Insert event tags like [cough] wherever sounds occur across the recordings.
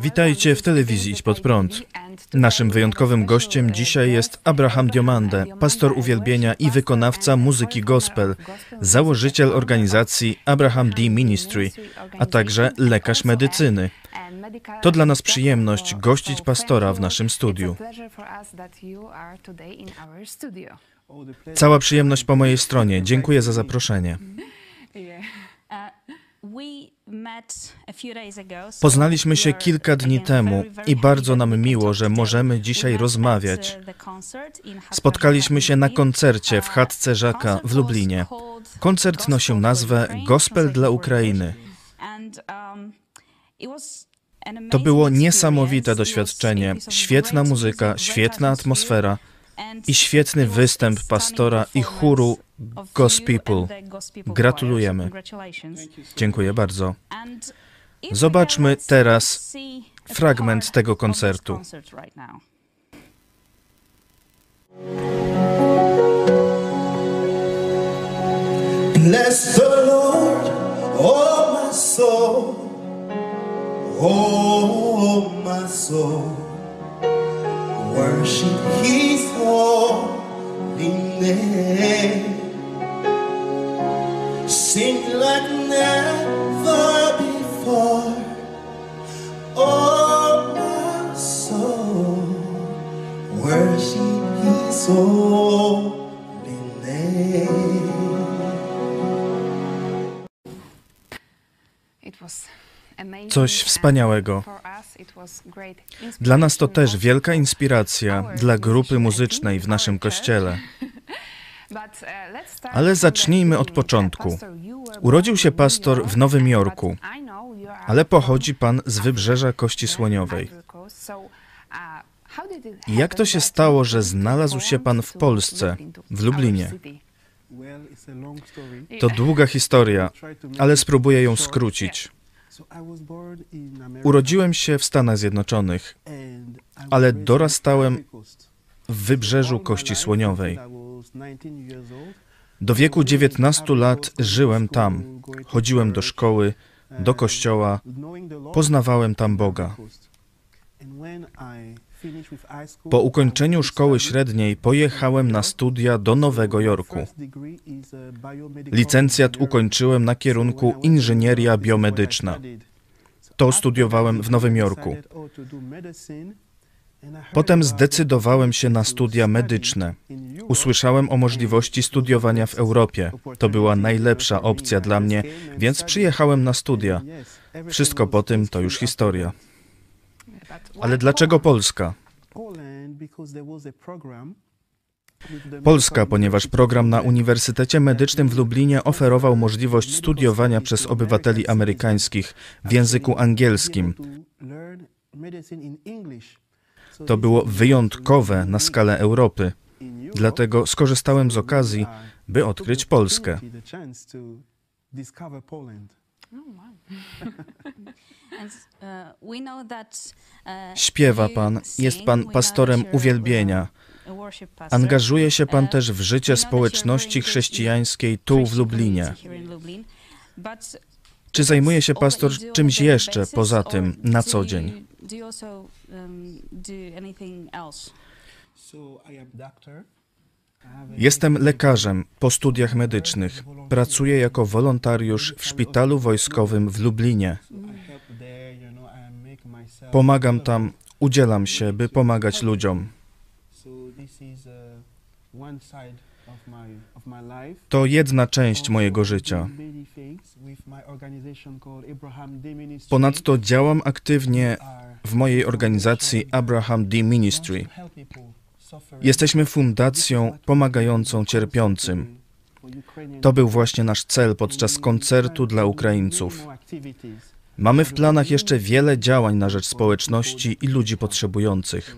Witajcie w telewizji Idź Pod Prąd. Naszym wyjątkowym gościem dzisiaj jest Abraham Diomande, pastor uwielbienia i wykonawca muzyki gospel, założyciel organizacji Abraham D Ministry, a także lekarz medycyny. To dla nas przyjemność gościć pastora w naszym studiu. Cała przyjemność po mojej stronie. Dziękuję za zaproszenie. Poznaliśmy się kilka dni temu i bardzo nam miło, że możemy dzisiaj rozmawiać. Spotkaliśmy się na koncercie w chatce Żaka w Lublinie. Koncert nosił nazwę Gospel dla Ukrainy. To było niesamowite doświadczenie, świetna muzyka, świetna atmosfera i świetny występ pastora i chóru Ghost People. Gratulujemy. Dziękuję bardzo. Zobaczmy teraz fragment tego koncertu. Bless the Lord, oh my soul, oh my soul, worship His holy name. Sing like never before, oh my soul, worship His holy name. Coś wspaniałego. Dla nas to też wielka inspiracja dla grupy muzycznej w naszym kościele. [laughs] Ale zacznijmy od początku. Urodził się pastor w Nowym Jorku, ale pochodzi pan z wybrzeża Kości Słoniowej. Jak to się stało, że znalazł się pan w Polsce, w Lublinie? To długa historia, [laughs] ale spróbuję ją skrócić. Urodziłem się w Stanach Zjednoczonych, ale dorastałem w wybrzeżu Kości Słoniowej. Do wieku 19 lat żyłem tam. Chodziłem do szkoły, do kościoła, poznawałem tam Boga. Po ukończeniu szkoły średniej pojechałem na studia do Nowego Jorku. Licencjat ukończyłem na kierunku inżynieria biomedyczna. To studiowałem w Nowym Jorku. Potem zdecydowałem się na studia medyczne. Usłyszałem o możliwości studiowania w Europie. To była najlepsza opcja dla mnie, więc przyjechałem na studia. Wszystko po tym to już historia. Ale dlaczego Polska? Polska, ponieważ program na Uniwersytecie Medycznym w Lublinie oferował możliwość studiowania przez obywateli amerykańskich w języku angielskim. To było wyjątkowe na skalę Europy. Dlatego skorzystałem z okazji, by odkryć Polskę. [laughs] Śpiewa pan, jest pan pastorem uwielbienia. Angażuje się pan też w życie społeczności chrześcijańskiej tu w Lublinie. Czy zajmuje się pastor czymś jeszcze poza tym na co dzień? Jestem lekarzem po studiach medycznych. Pracuję jako wolontariusz w szpitalu wojskowym w Lublinie. Pomagam tam, udzielam się, by pomagać ludziom. To jedna część mojego życia. Ponadto działam aktywnie w mojej organizacji Abraham D Ministry. Jesteśmy fundacją pomagającą cierpiącym. To był właśnie nasz cel podczas koncertu dla Ukraińców. Mamy w planach jeszcze wiele działań na rzecz społeczności i ludzi potrzebujących.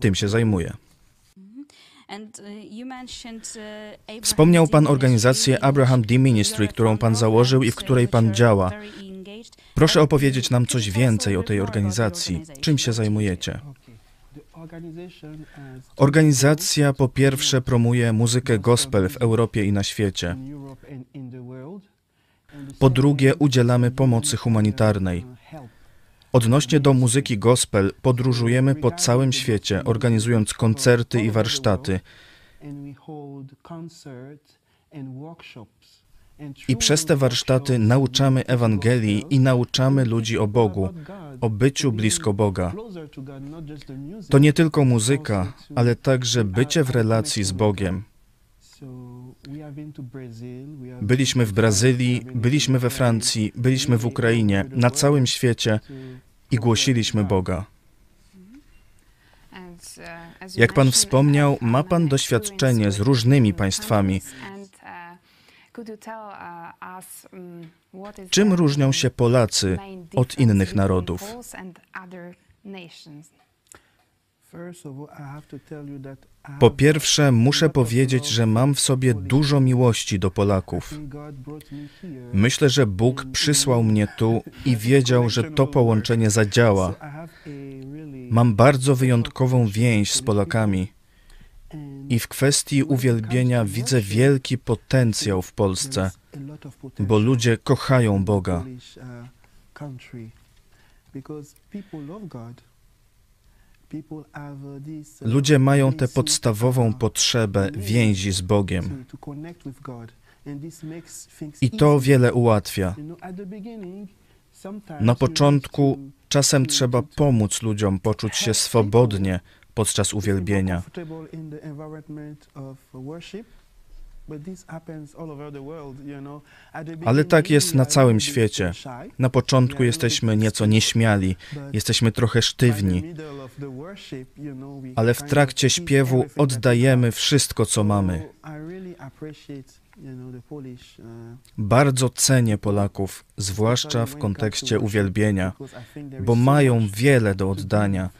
Tym się zajmuję. Wspomniał Pan organizację Abraham D Ministry, którą Pan założył i w której Pan działa. Proszę opowiedzieć nam coś więcej o tej organizacji. Czym się zajmujecie? Organizacja po pierwsze promuje muzykę gospel w Europie i na świecie. Po drugie, udzielamy pomocy humanitarnej. Odnośnie do muzyki gospel, podróżujemy po całym świecie, organizując koncerty i warsztaty. I przez te warsztaty nauczamy Ewangelii i nauczamy ludzi o Bogu, o byciu blisko Boga. To nie tylko muzyka, ale także bycie w relacji z Bogiem. Byliśmy w Brazylii, byliśmy we Francji, byliśmy w Ukrainie, na całym świecie i głosiliśmy Boga. Jak Pan wspomniał, ma Pan doświadczenie z różnymi państwami. Czym różnią się Polacy od innych narodów? Po pierwsze, muszę powiedzieć, że mam w sobie dużo miłości do Polaków. Myślę, że Bóg przysłał mnie tu i wiedział, że to połączenie zadziała. Mam bardzo wyjątkową więź z Polakami. I w kwestii uwielbienia widzę wielki potencjał w Polsce, bo ludzie kochają Boga. Ludzie mają tę podstawową potrzebę więzi z Bogiem. I to wiele ułatwia. Na początku czasem trzeba pomóc ludziom poczuć się swobodnie podczas uwielbienia. Ale tak jest na całym świecie. Na początku jesteśmy nieco nieśmiali, jesteśmy trochę sztywni, ale w trakcie śpiewu oddajemy wszystko, co mamy. Bardzo cenię Polaków, zwłaszcza w kontekście uwielbienia, bo mają wiele do oddania.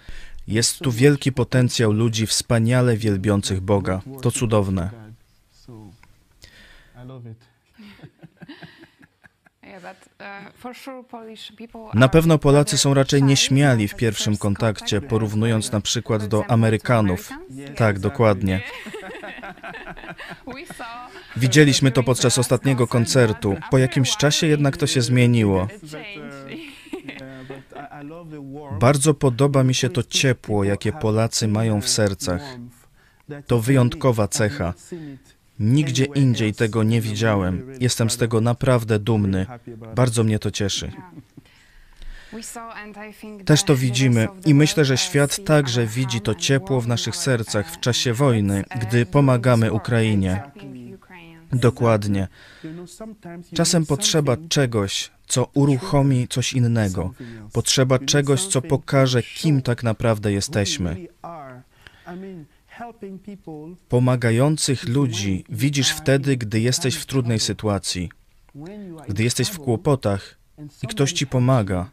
Jest tu wielki potencjał ludzi wspaniale wielbiących Boga. To cudowne. [laughs] Na pewno Polacy są raczej nieśmiali w pierwszym kontakcie, porównując na przykład do Amerykanów. Tak, dokładnie. [laughs] Widzieliśmy to podczas ostatniego koncertu. Po jakimś czasie jednak to się zmieniło. Bardzo podoba mi się to ciepło, jakie Polacy mają w sercach. To wyjątkowa cecha. Nigdzie indziej tego nie widziałem. Jestem z tego naprawdę dumny. Bardzo mnie to cieszy. Też to widzimy i myślę, że świat także widzi to ciepło w naszych sercach w czasie wojny, gdy pomagamy Ukrainie. Dokładnie. Czasem potrzeba czegoś, co uruchomi coś innego. Potrzeba czegoś, co pokaże, kim tak naprawdę jesteśmy. Pomagających ludzi widzisz wtedy, gdy jesteś w trudnej sytuacji, gdy jesteś w kłopotach i ktoś ci pomaga.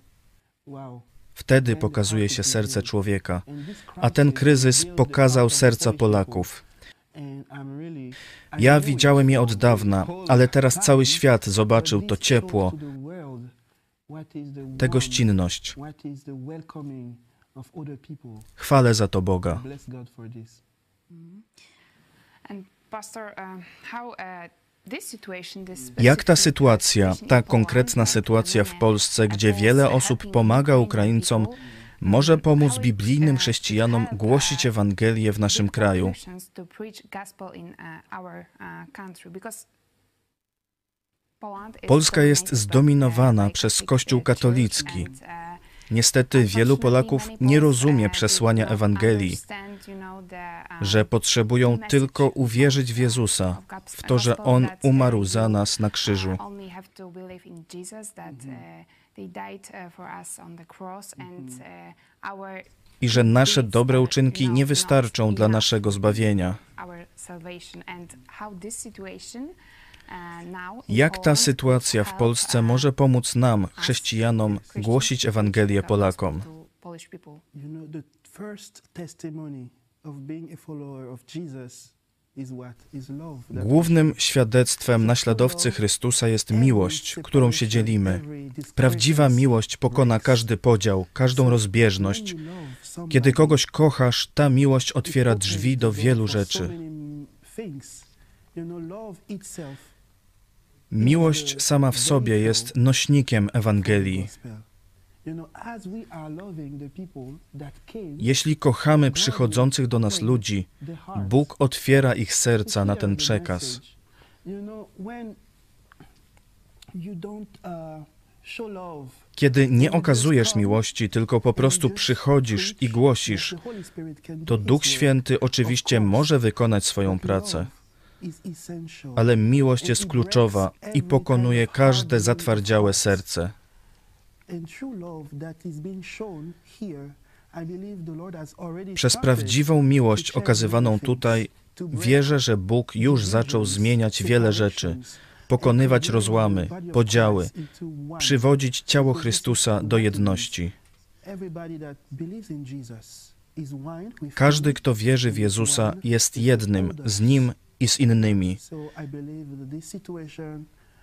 Wtedy pokazuje się serce człowieka, a ten kryzys pokazał serca Polaków. Ja widziałem je od dawna, ale teraz cały świat zobaczył to ciepło, tę gościnność. Chwalę za to Boga. Jak ta sytuacja, ta konkretna sytuacja w Polsce, gdzie wiele osób pomaga Ukraińcom, może pomóc biblijnym chrześcijanom głosić Ewangelię w naszym kraju? Polska jest zdominowana przez Kościół katolicki. Niestety wielu Polaków nie rozumie przesłania Ewangelii, że potrzebują tylko uwierzyć w Jezusa, w to, że On umarł za nas na krzyżu. I że nasze dobre uczynki nie wystarczą dla naszego zbawienia. Jak ta sytuacja w Polsce może pomóc nam, chrześcijanom, głosić Ewangelię Polakom? Głównym świadectwem naśladowcy Chrystusa jest miłość, którą się dzielimy. Prawdziwa miłość pokona każdy podział, każdą rozbieżność. Kiedy kogoś kochasz, ta miłość otwiera drzwi do wielu rzeczy. Miłość sama w sobie jest nośnikiem Ewangelii. Jeśli kochamy przychodzących do nas ludzi, Bóg otwiera ich serca na ten przekaz. Kiedy nie okazujesz miłości, tylko po prostu przychodzisz i głosisz, to Duch Święty oczywiście może wykonać swoją pracę. Ale miłość jest kluczowa i pokonuje każde zatwardziałe serce. Przez prawdziwą miłość okazywaną tutaj, wierzę, że Bóg już zaczął zmieniać wiele rzeczy, pokonywać rozłamy, podziały, przywodzić ciało Chrystusa do jedności. Każdy, kto wierzy w Jezusa, jest jednym z Nim i z innymi.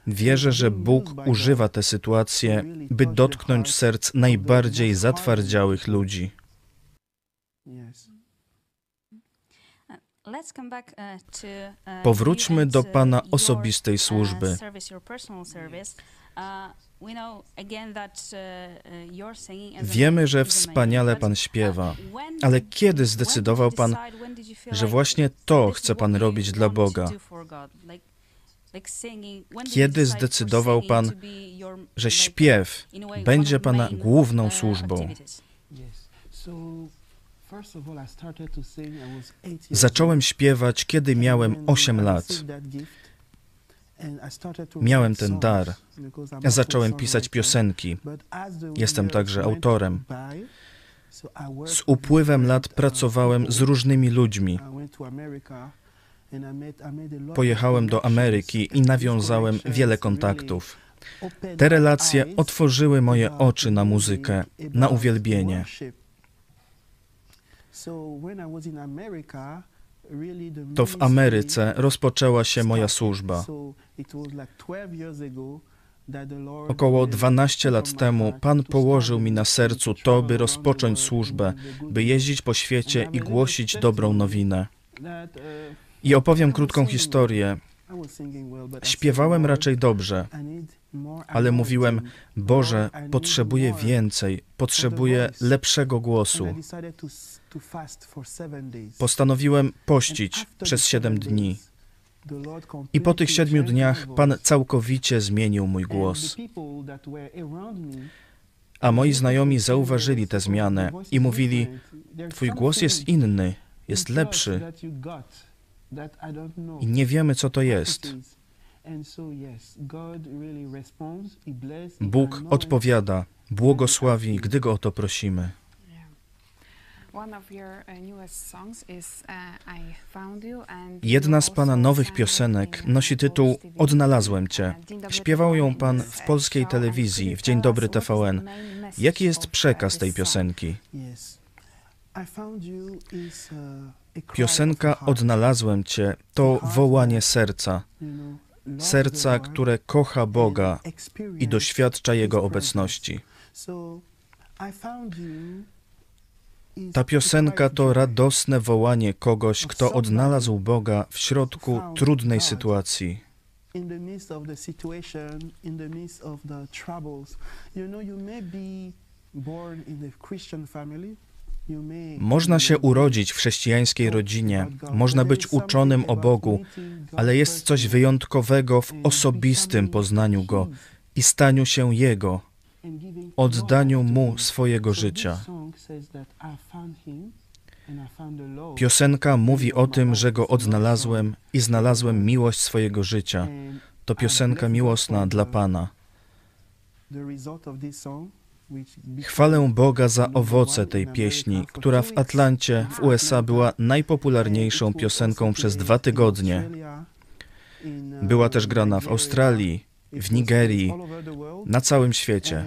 Wierzę, że Bóg używa tę sytuację, by dotknąć serc najbardziej zatwardziałych ludzi. Powróćmy do Pana osobistej służby. Wiemy, że wspaniale Pan śpiewa, ale kiedy zdecydował Pan, że właśnie to chce Pan robić dla Boga? Kiedy zdecydował Pan, że śpiew będzie Pana główną służbą? Zacząłem śpiewać, kiedy miałem 8 lat. Miałem ten dar. Zacząłem pisać piosenki. Jestem także autorem. Z upływem lat pracowałem z różnymi ludźmi. Pojechałem do Ameryki i nawiązałem wiele kontaktów. Te relacje otworzyły moje oczy na muzykę, na uwielbienie. To w Ameryce rozpoczęła się moja służba. Około 12 lat temu Pan położył mi na sercu to, by rozpocząć służbę, by jeździć po świecie i głosić dobrą nowinę. I opowiem krótką historię. Śpiewałem raczej dobrze, ale mówiłem: Boże, potrzebuję więcej, potrzebuję lepszego głosu. Postanowiłem pościć przez siedem dni. I po tych siedmiu dniach Pan całkowicie zmienił mój głos. A moi znajomi zauważyli tę zmianę i mówili: Twój głos jest inny, jest lepszy. I nie wiemy, co to jest. Bóg odpowiada, błogosławi, gdy go o to prosimy. Jedna z Pana nowych piosenek nosi tytuł Odnalazłem Cię. Śpiewał ją Pan w polskiej telewizji w Dzień Dobry TVN. Jaki jest przekaz tej piosenki? Piosenka Odnalazłem Cię to wołanie serca. Serca, które kocha Boga i doświadcza Jego obecności. Ta piosenka to radosne wołanie kogoś, kto odnalazł Boga w środku trudnej sytuacji. Można się urodzić w chrześcijańskiej rodzinie, można być uczonym o Bogu, ale jest coś wyjątkowego w osobistym poznaniu Go i staniu się Jego, oddaniu Mu swojego życia. Piosenka mówi o tym, że Go odnalazłem i znalazłem miłość swojego życia. To piosenka miłosna dla Pana. Chwalę Boga za owoce tej pieśni, która w Atlancie w USA była najpopularniejszą piosenką przez dwa tygodnie. Była też grana w Australii, w Nigerii, na całym świecie.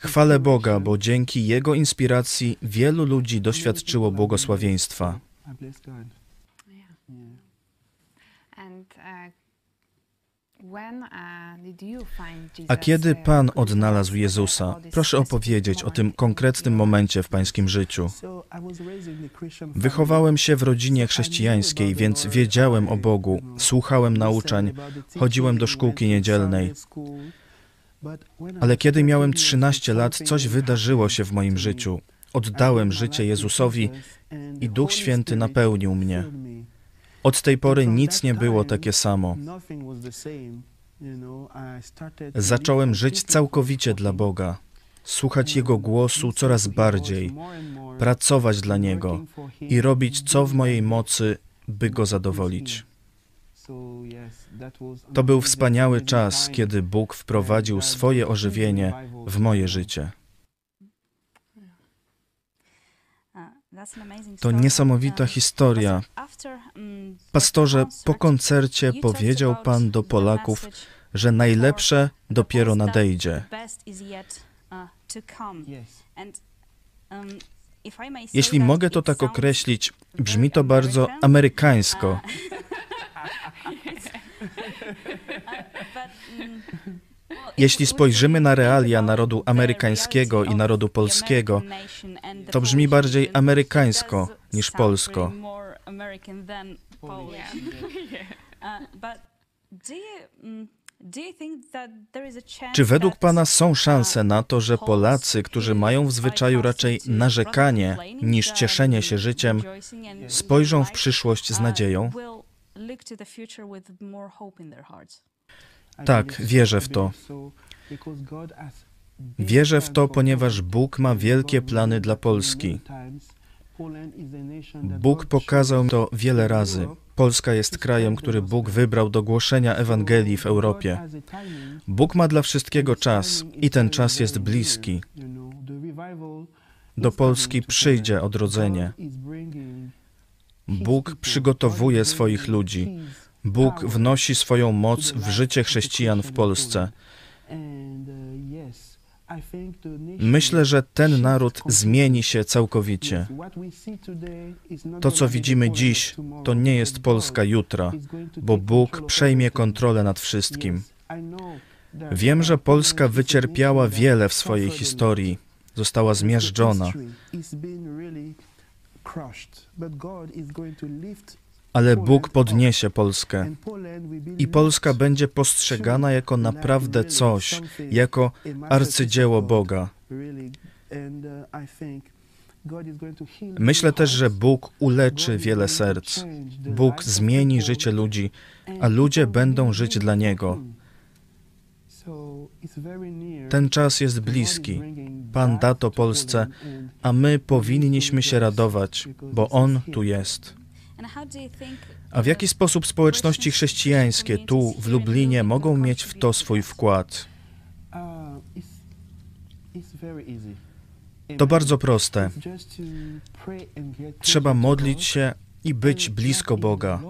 Chwalę Boga, bo dzięki Jego inspiracji wielu ludzi doświadczyło błogosławieństwa. A kiedy Pan odnalazł Jezusa? Proszę opowiedzieć o tym konkretnym momencie w Pańskim życiu. Wychowałem się w rodzinie chrześcijańskiej, więc wiedziałem o Bogu, słuchałem nauczań, chodziłem do szkółki niedzielnej. Ale kiedy miałem 13 lat, coś wydarzyło się w moim życiu. Oddałem życie Jezusowi i Duch Święty napełnił mnie. Od tej pory nic nie było takie samo. Zacząłem żyć całkowicie dla Boga, słuchać Jego głosu coraz bardziej, pracować dla Niego i robić co w mojej mocy, by Go zadowolić. To był wspaniały czas, kiedy Bóg wprowadził swoje ożywienie w moje życie. To niesamowita historia. Pastorze, po koncercie powiedział Pan do Polaków, że najlepsze dopiero nadejdzie. Jeśli mogę to tak określić, brzmi to bardzo amerykańsko. [laughs] [laughs] Jeśli spojrzymy na realia narodu amerykańskiego i narodu polskiego, to brzmi bardziej amerykańsko niż polsko. Czy według Pana są szanse na to, że Polacy, którzy mają w zwyczaju raczej narzekanie niż cieszenie się życiem, spojrzą w przyszłość z nadzieją? Tak, wierzę w to. Wierzę w to, ponieważ Bóg ma wielkie plany dla Polski. Bóg pokazał to wiele razy. Polska jest krajem, który Bóg wybrał do głoszenia Ewangelii w Europie. Bóg ma dla wszystkiego czas i ten czas jest bliski. Do Polski przyjdzie odrodzenie. Bóg przygotowuje swoich ludzi. Bóg wnosi swoją moc w życie chrześcijan w Polsce. Myślę, że ten naród zmieni się całkowicie. To, co widzimy dziś, to nie jest Polska jutra, bo Bóg przejmie kontrolę nad wszystkim. Wiem, że Polska wycierpiała wiele w swojej historii, została zmiażdżona ale Bóg podniesie Polskę i Polska będzie postrzegana jako naprawdę coś, jako arcydzieło Boga. Myślę też, że Bóg uleczy wiele serc. Bóg zmieni życie ludzi, a ludzie będą żyć dla Niego. Ten czas jest bliski. Pan da to Polsce, a my powinniśmy się radować, bo On tu jest. A w jaki sposób społeczności chrześcijańskie tu w Lublinie mogą mieć w to swój wkład? To bardzo proste. Trzeba modlić się i być blisko Boga.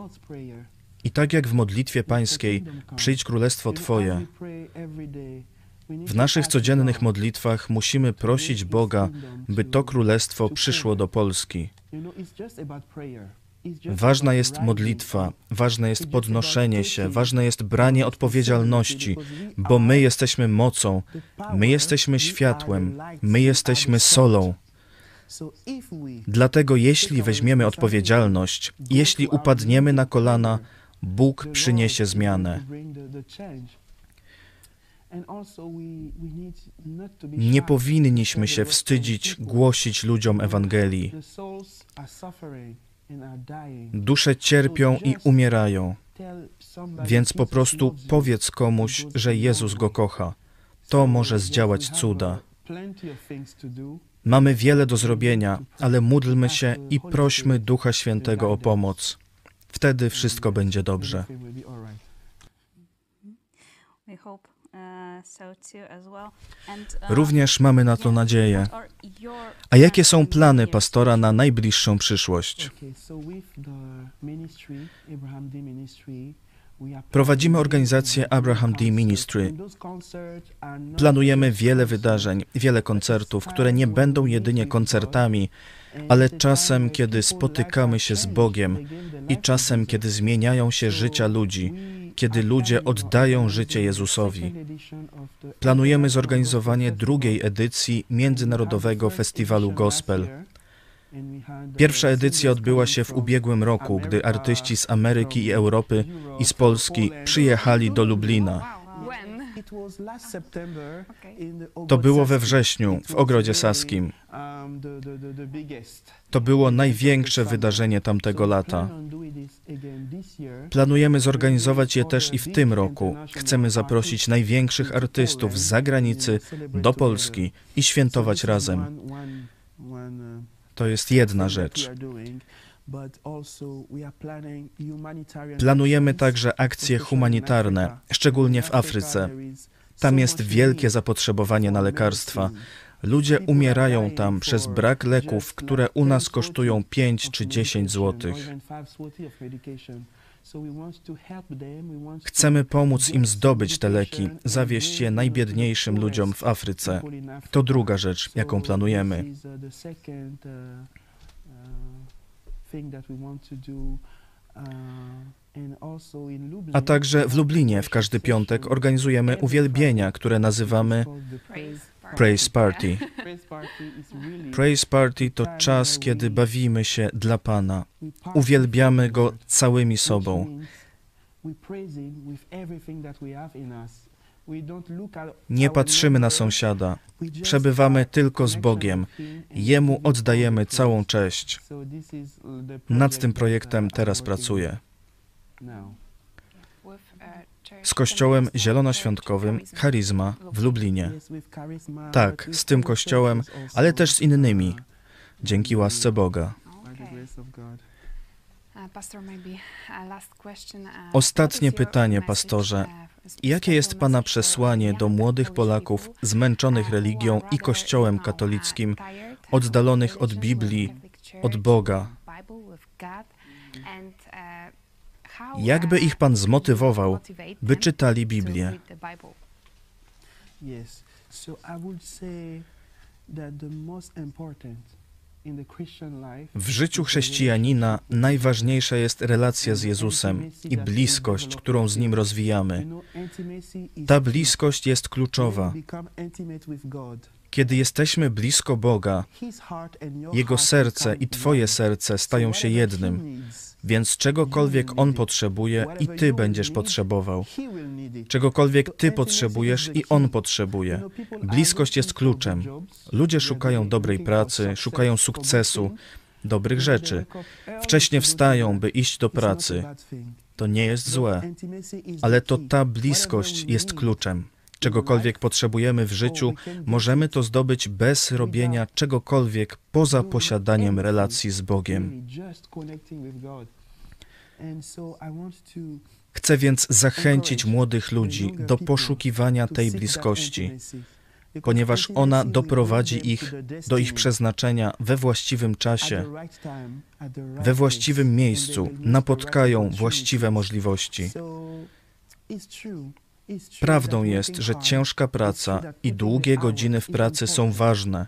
I tak jak w modlitwie pańskiej, przyjdź królestwo Twoje. W naszych codziennych modlitwach musimy prosić Boga, by to królestwo przyszło do Polski. Ważna jest modlitwa, ważne jest podnoszenie się, ważne jest branie odpowiedzialności, bo my jesteśmy mocą, my jesteśmy światłem, my jesteśmy solą. Dlatego jeśli weźmiemy odpowiedzialność, jeśli upadniemy na kolana, Bóg przyniesie zmianę. Nie powinniśmy się wstydzić głosić ludziom Ewangelii. Dusze cierpią i umierają. Więc po prostu powiedz komuś, że Jezus go kocha. To może zdziałać cuda. Mamy wiele do zrobienia, ale módlmy się i prośmy Ducha Świętego o pomoc. Wtedy wszystko będzie dobrze. Również mamy na to nadzieję. A jakie są plany pastora na najbliższą przyszłość? Prowadzimy organizację Abraham D. Ministry. Planujemy wiele wydarzeń, wiele koncertów, które nie będą jedynie koncertami, ale czasem, kiedy spotykamy się z Bogiem i czasem, kiedy zmieniają się życia ludzi, kiedy ludzie oddają życie Jezusowi. Planujemy zorganizowanie drugiej edycji Międzynarodowego Festiwalu Gospel. Pierwsza edycja odbyła się w ubiegłym roku, gdy artyści z Ameryki i Europy i z Polski przyjechali do Lublina. To było we wrześniu w Ogrodzie Saskim. To było największe wydarzenie tamtego lata. Planujemy zorganizować je też i w tym roku. Chcemy zaprosić największych artystów z zagranicy do Polski i świętować razem. To jest jedna rzecz. Planujemy także akcje humanitarne, szczególnie w Afryce. Tam jest wielkie zapotrzebowanie na lekarstwa. Ludzie umierają tam przez brak leków, które u nas kosztują 5 czy 10 złotych. Chcemy pomóc im zdobyć te leki, zawieść je najbiedniejszym ludziom w Afryce. To druga rzecz, jaką planujemy. A także w Lublinie w każdy piątek organizujemy uwielbienia, które nazywamy Praise Party. Praise Party to czas, kiedy bawimy się dla Pana. Uwielbiamy Go całymi sobą. Nie patrzymy na sąsiada. Przebywamy tylko z Bogiem. Jemu oddajemy całą cześć. Nad tym projektem teraz pracuję. Z kościołem zielonoświątkowym Charizma w Lublinie. Tak, z tym kościołem, ale też z innymi, dzięki łasce Boga. Ostatnie pytanie, pastorze. Jakie jest Pana przesłanie do młodych Polaków zmęczonych religią i Kościołem katolickim, oddalonych od Biblii, od Boga? Jakby ich Pan zmotywował, by czytali Biblię? W życiu chrześcijanina najważniejsza jest relacja z Jezusem i bliskość, którą z Nim rozwijamy. Ta bliskość jest kluczowa. Kiedy jesteśmy blisko Boga, Jego serce i Twoje serce stają się jednym, więc czegokolwiek On potrzebuje i Ty będziesz potrzebował. Czegokolwiek Ty potrzebujesz i On potrzebuje. Bliskość jest kluczem. Ludzie szukają dobrej pracy, szukają sukcesu, dobrych rzeczy. Wcześnie wstają, by iść do pracy. To nie jest złe, ale to ta bliskość jest kluczem czegokolwiek potrzebujemy w życiu, możemy to zdobyć bez robienia czegokolwiek poza posiadaniem relacji z Bogiem. Chcę więc zachęcić młodych ludzi do poszukiwania tej bliskości, ponieważ ona doprowadzi ich do ich przeznaczenia we właściwym czasie, we właściwym miejscu, napotkają właściwe możliwości. Prawdą jest, że ciężka praca i długie godziny w pracy są ważne,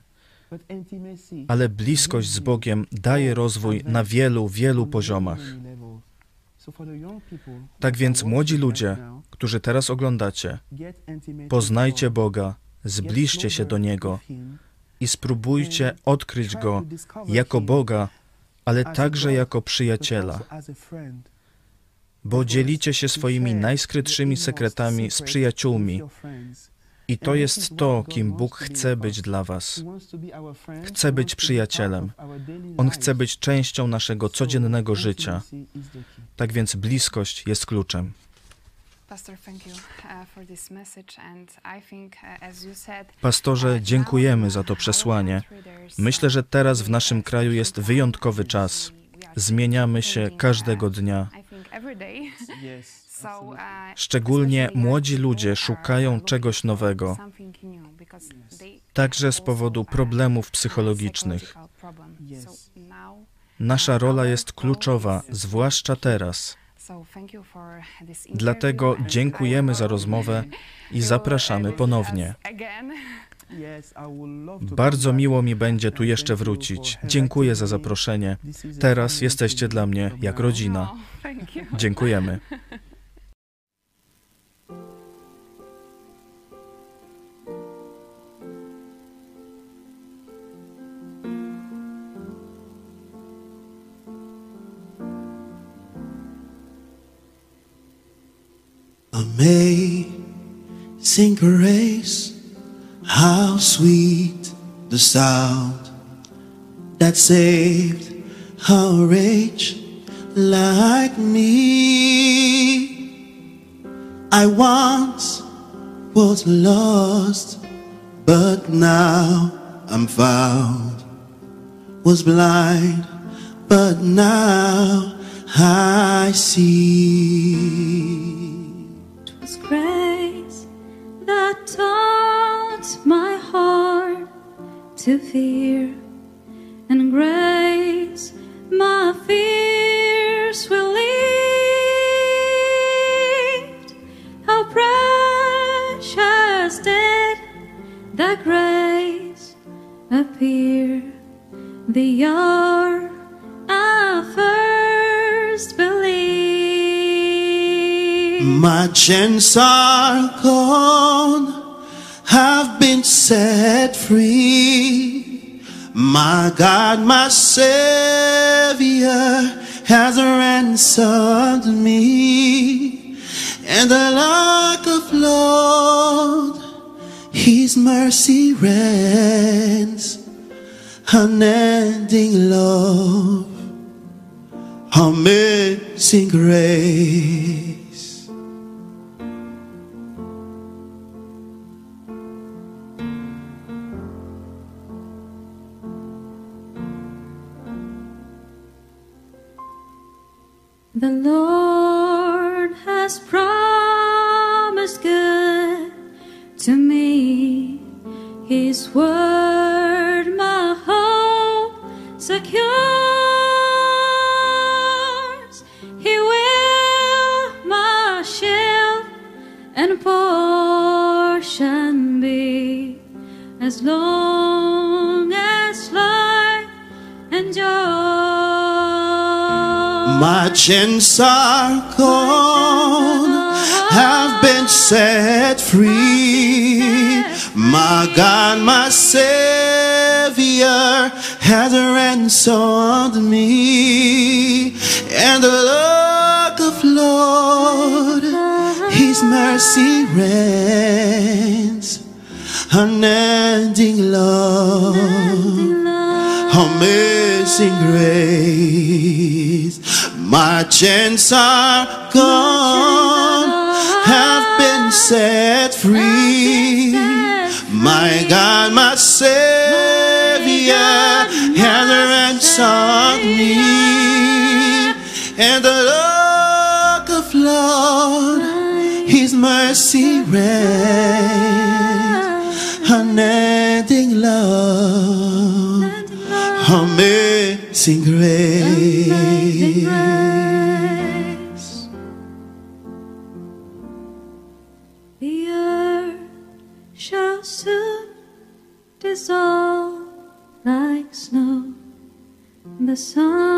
ale bliskość z Bogiem daje rozwój na wielu, wielu poziomach. Tak więc, młodzi ludzie, którzy teraz oglądacie, poznajcie Boga, zbliżcie się do Niego i spróbujcie odkryć Go jako Boga, ale także jako przyjaciela bo dzielicie się swoimi najskrytszymi sekretami z przyjaciółmi. I to jest to, kim Bóg chce być dla Was. Chce być przyjacielem. On chce być częścią naszego codziennego życia. Tak więc bliskość jest kluczem. Pastorze, dziękujemy za to przesłanie. Myślę, że teraz w naszym kraju jest wyjątkowy czas. Zmieniamy się każdego dnia. [laughs] Uh, Szczególnie młodzi ludzie szukają czegoś nowego, także z powodu problemów psychologicznych. Nasza rola jest kluczowa, zwłaszcza teraz. Dlatego dziękujemy za rozmowę [laughs] i zapraszamy ponownie. [laughs] Bardzo miło mi będzie tu jeszcze wrócić. Dziękuję za zaproszenie. Teraz jesteście dla mnie jak rodzina. Dziękujemy. Amazing Amazing grace, how sweet the sound that saved a wretch like me. I once was lost, but now I'm found. Was blind, but now I see. Fear, and grace my fears will relieved. How precious did that grace appear the hour I first believed. My chains Savior has ransomed me. And the like of Lord, His mercy reigns, unending love, amazing grace. Chains are gone, have been set free. My God, my Savior has ransomed me. And the look of Lord, His mercy reigns, unending love amazing grace. My chains are gone, have been set free. My God, my Savior has ransomed me. And the look of Lord, His mercy reigns, unending love amazing grace. The earth shall soon dissolve like snow. The sun